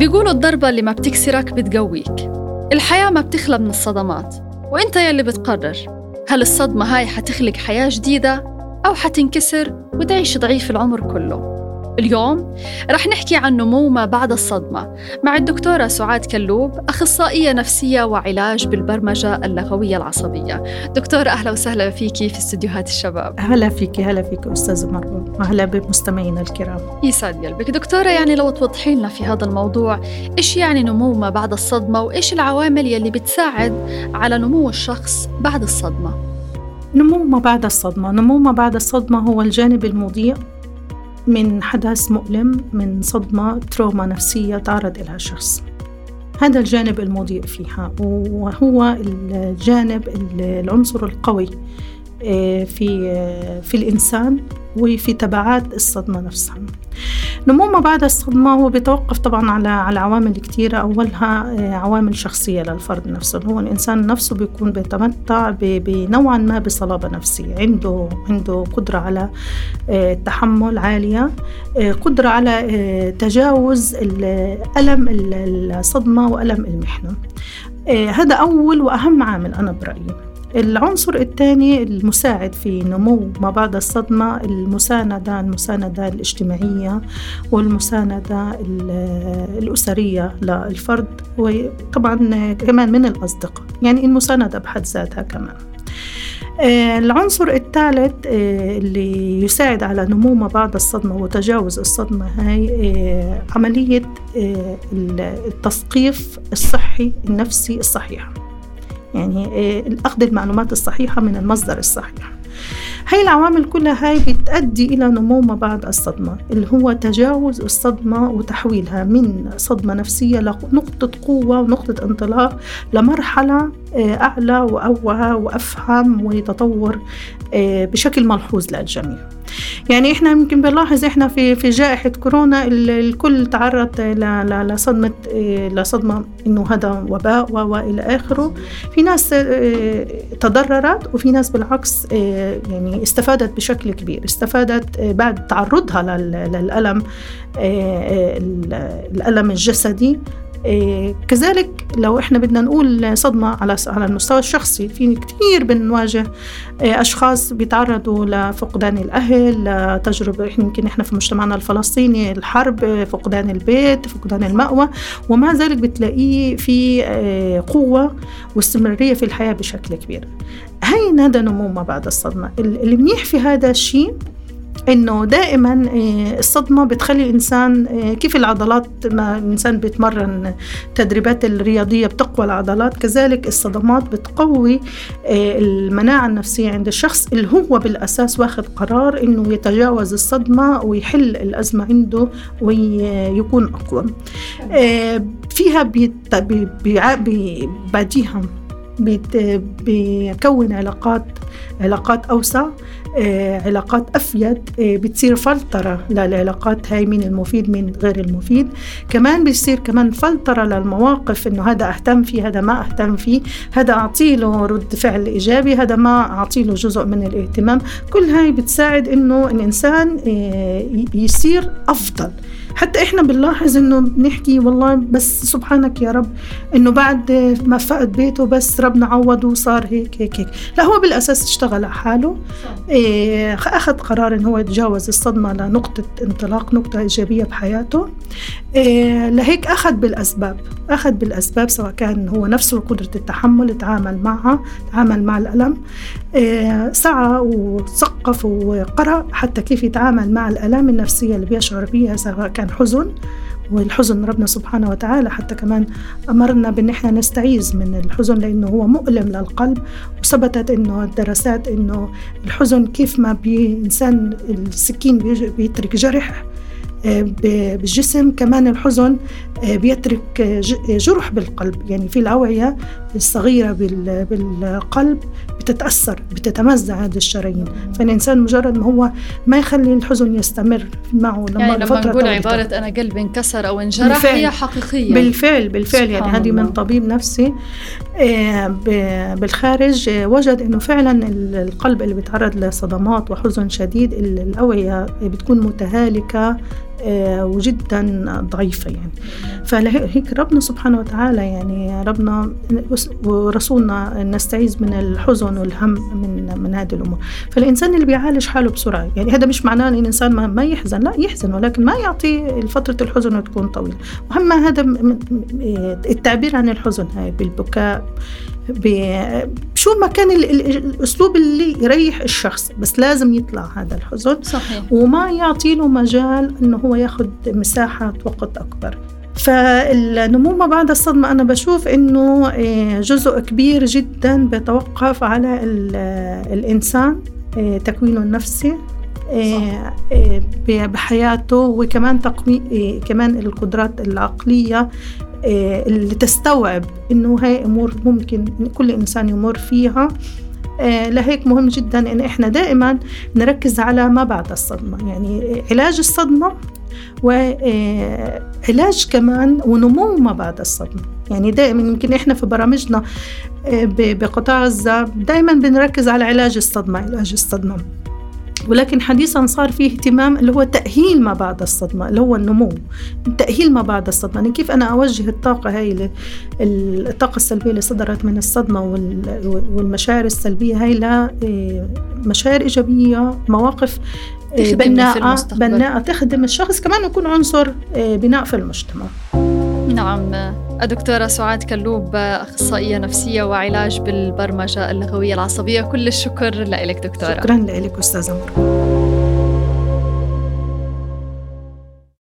بيقولوا الضربة اللي ما بتكسرك بتقويك. الحياة ما بتخلى من الصدمات. وإنت يلي بتقرر. هل الصدمة هاي حتخلق حياة جديدة أو حتنكسر وتعيش ضعيف العمر كله؟ اليوم رح نحكي عن نمو ما بعد الصدمة مع الدكتورة سعاد كلوب أخصائية نفسية وعلاج بالبرمجة اللغوية العصبية. دكتورة أهلا وسهلا فيكي في استديوهات الشباب. هلا فيكي هلا فيكي أستاذة مروة. وهلا بمستمعينا الكرام. يسعد قلبك. دكتورة يعني لو توضحي لنا في هذا الموضوع إيش يعني نمو ما بعد الصدمة وإيش العوامل يلي بتساعد على نمو الشخص بعد الصدمة؟ نمو ما بعد الصدمة. نمو ما بعد الصدمة هو الجانب المضيء من حدث مؤلم من صدمة تروما نفسية تعرض لها الشخص هذا الجانب المضيء فيها وهو الجانب العنصر القوي آه، في آه، في الإنسان. وفي تبعات الصدمة نفسها. نمو ما بعد الصدمة هو بيتوقف طبعا على على عوامل كثيرة أولها آه، عوامل شخصية للفرد نفسه. هو الإنسان نفسه بيكون بيتمتع بنوعا ما بصلابة نفسية. عنده عنده قدرة على التحمل عالية قدرة على تجاوز ألم الصدمة وألم المحنة. هذا أول وأهم عامل أنا برأيي. العنصر الثاني المساعد في نمو ما بعد الصدمة المساندة المساندة الاجتماعية والمساندة الأسرية للفرد وطبعا كمان من الأصدقاء. يعني المساندة بحد ذاتها كمان. آه، العنصر الثالث آه، اللي يساعد على نمو ما بعد الصدمة وتجاوز الصدمة هاي آه، عملية التثقيف الصحي النفسي الصحيح. يعني آه، أخذ المعلومات الصحيحة من المصدر الصحيح. هاي العوامل كلها هاي بتؤدي إلى نمو ما بعد الصدمة اللي هو تجاوز الصدمة وتحويلها من صدمة نفسية لنقطة قوة ونقطة انطلاق لمرحلة آه، أعلى وأوعى وأفهم وتطور آه، بشكل ملحوظ للجميع. يعني إحنا يمكن بنلاحظ إحنا في في جائحة كورونا الكل تعرض لصدمة آه، لصدمة إنه هذا وباء وإلى آخره. في ناس تضررت وفي ناس بالعكس يعني استفادت بشكل كبير. استفادت بعد تعرضها للألم الألم الجسدي. إيه كذلك لو إحنا بدنا نقول صدمة على على المستوى الشخصي في كثير بنواجه إيه أشخاص بيتعرضوا لفقدان الأهل لتجربة يمكن إحنا في مجتمعنا الفلسطيني الحرب فقدان البيت فقدان المأوى ومع ذلك بتلاقيه في إيه قوة واستمرارية في الحياة بشكل كبير. هاي هذا نمو ما بعد الصدمة. المنيح في هذا الشيء إنه دائما آه، الصدمة بتخلي الإنسان آه، كيف العضلات ما الإنسان بيتمرن تدريبات الرياضية بتقوى العضلات. كذلك الصدمات بتقوي آه، المناعة النفسية عند الشخص اللي هو بالأساس واخذ قرار إنه يتجاوز الصدمة ويحل الأزمة عنده ويكون أقوى. فيها بعديها بيكون علاقات علاقات أوسع آه، علاقات أفيد آه، بتصير فلترة للعلاقات. هاي من المفيد من غير المفيد. كمان بيصير كمان فلترة للمواقف إنه هذا أهتم فيه هذا ما أهتم فيه. هذا أعطي له رد فعل إيجابي هذا ما أعطي له جزء من الاهتمام. كل هاي بتساعد إنه الإنسان آه، يصير أفضل. حتى إحنا بنلاحظ إنه بنحكي والله بس سبحانك يا رب إنه بعد ما فقد بيته بس ربنا عوضه وصار هيك هيك هيك. لا هو بالأساس اشتغل على حاله. إيه أخذ قرار انه هو يتجاوز الصدمة لنقطة انطلاق نقطة إيجابية بحياته. لهيك أخذ بالأسباب أخذ بالأسباب سواء كان هو نفسه قدرة التحمل تعامل معها تعامل مع الألم إيه سعى وثقف وقرأ حتى كيف يتعامل مع الآلام النفسية اللي بيشعر بها سواء كان حزن والحزن ربنا سبحانه وتعالى حتى كمان أمرنا بأن إحنا نستعيذ من الحزن لأنه هو مؤلم للقلب وثبتت أنه الدراسات أنه الحزن كيف ما بإنسان السكين بيترك جرح بالجسم. كمان الحزن آه، بيترك جرح بالقلب. يعني في الأوعية الصغيرة بالقلب بتتأثر بتتمزع هذه الشرايين. فالإنسان مجرد ما هو ما يخلي الحزن يستمر معه لما يعني لما نقول عبارة أنا قلبي انكسر أو انجرح هي حقيقية. بالفعل بالفعل. يعني هذه من طبيب نفسي آه، بالخارج آه، وجد إنه فعلا القلب اللي بيتعرض لصدمات وحزن شديد الأوعية بتكون متهالكة آه، وجدا ضعيفة يعني. فهيك ربنا سبحانه وتعالى يعني ربنا ورسولنا نستعيذ من الحزن والهم من من هذه الأمور. فالإنسان اللي بيعالج حاله بسرعة يعني هذا مش معناه أن الإنسان ما يحزن لا يحزن ولكن ما يعطي فترة الحزن تكون طويلة. وهم هذا التعبير عن الحزن هاي بالبكاء شو ما كان الأسلوب اللي يريح الشخص بس لازم يطلع هذا الحزن. صحيح. وما يعطي له مجال إنه هو ياخذ مساحه وقت أكبر. فالنمو ما بعد الصدمة أنا بشوف إنه آه، جزء كبير جدا بيتوقف على الإنسان آه، تكوينه النفسي آه، بحياته وكمان تقوي كمان القدرات العقلية آه، اللي تستوعب إنه هاي أمور ممكن كل إنسان يمر فيها. آه، لهيك مهم جدا إن إحنا دائما نركز على ما بعد الصدمة. يعني علاج الصدمة وعلاج آه، كمان ونمو ما بعد الصدمة. يعني دائما يمكن إحنا في برامجنا بقطاع غزه دائما بنركز على علاج الصدمة علاج الصدمة. ولكن حديثا صار في اهتمام اللي هو تأهيل ما بعد الصدمة اللي هو النمو. تأهيل ما بعد الصدمة. يعني كيف أنا أوجه الطاقة هاي الطاقة السلبية اللي صدرت من الصدمة والمشاعر السلبية هاي لمشاعر إيجابية مواقف بناءة بناءة تخدم الشخص. كمان يكون عنصر آه، بناء في المجتمع. نعم الدكتورة سعاد كلوب أخصائية نفسية وعلاج بالبرمجة اللغوية العصبية. كل الشكر لك دكتورة. شكرا لك أستاذة مرة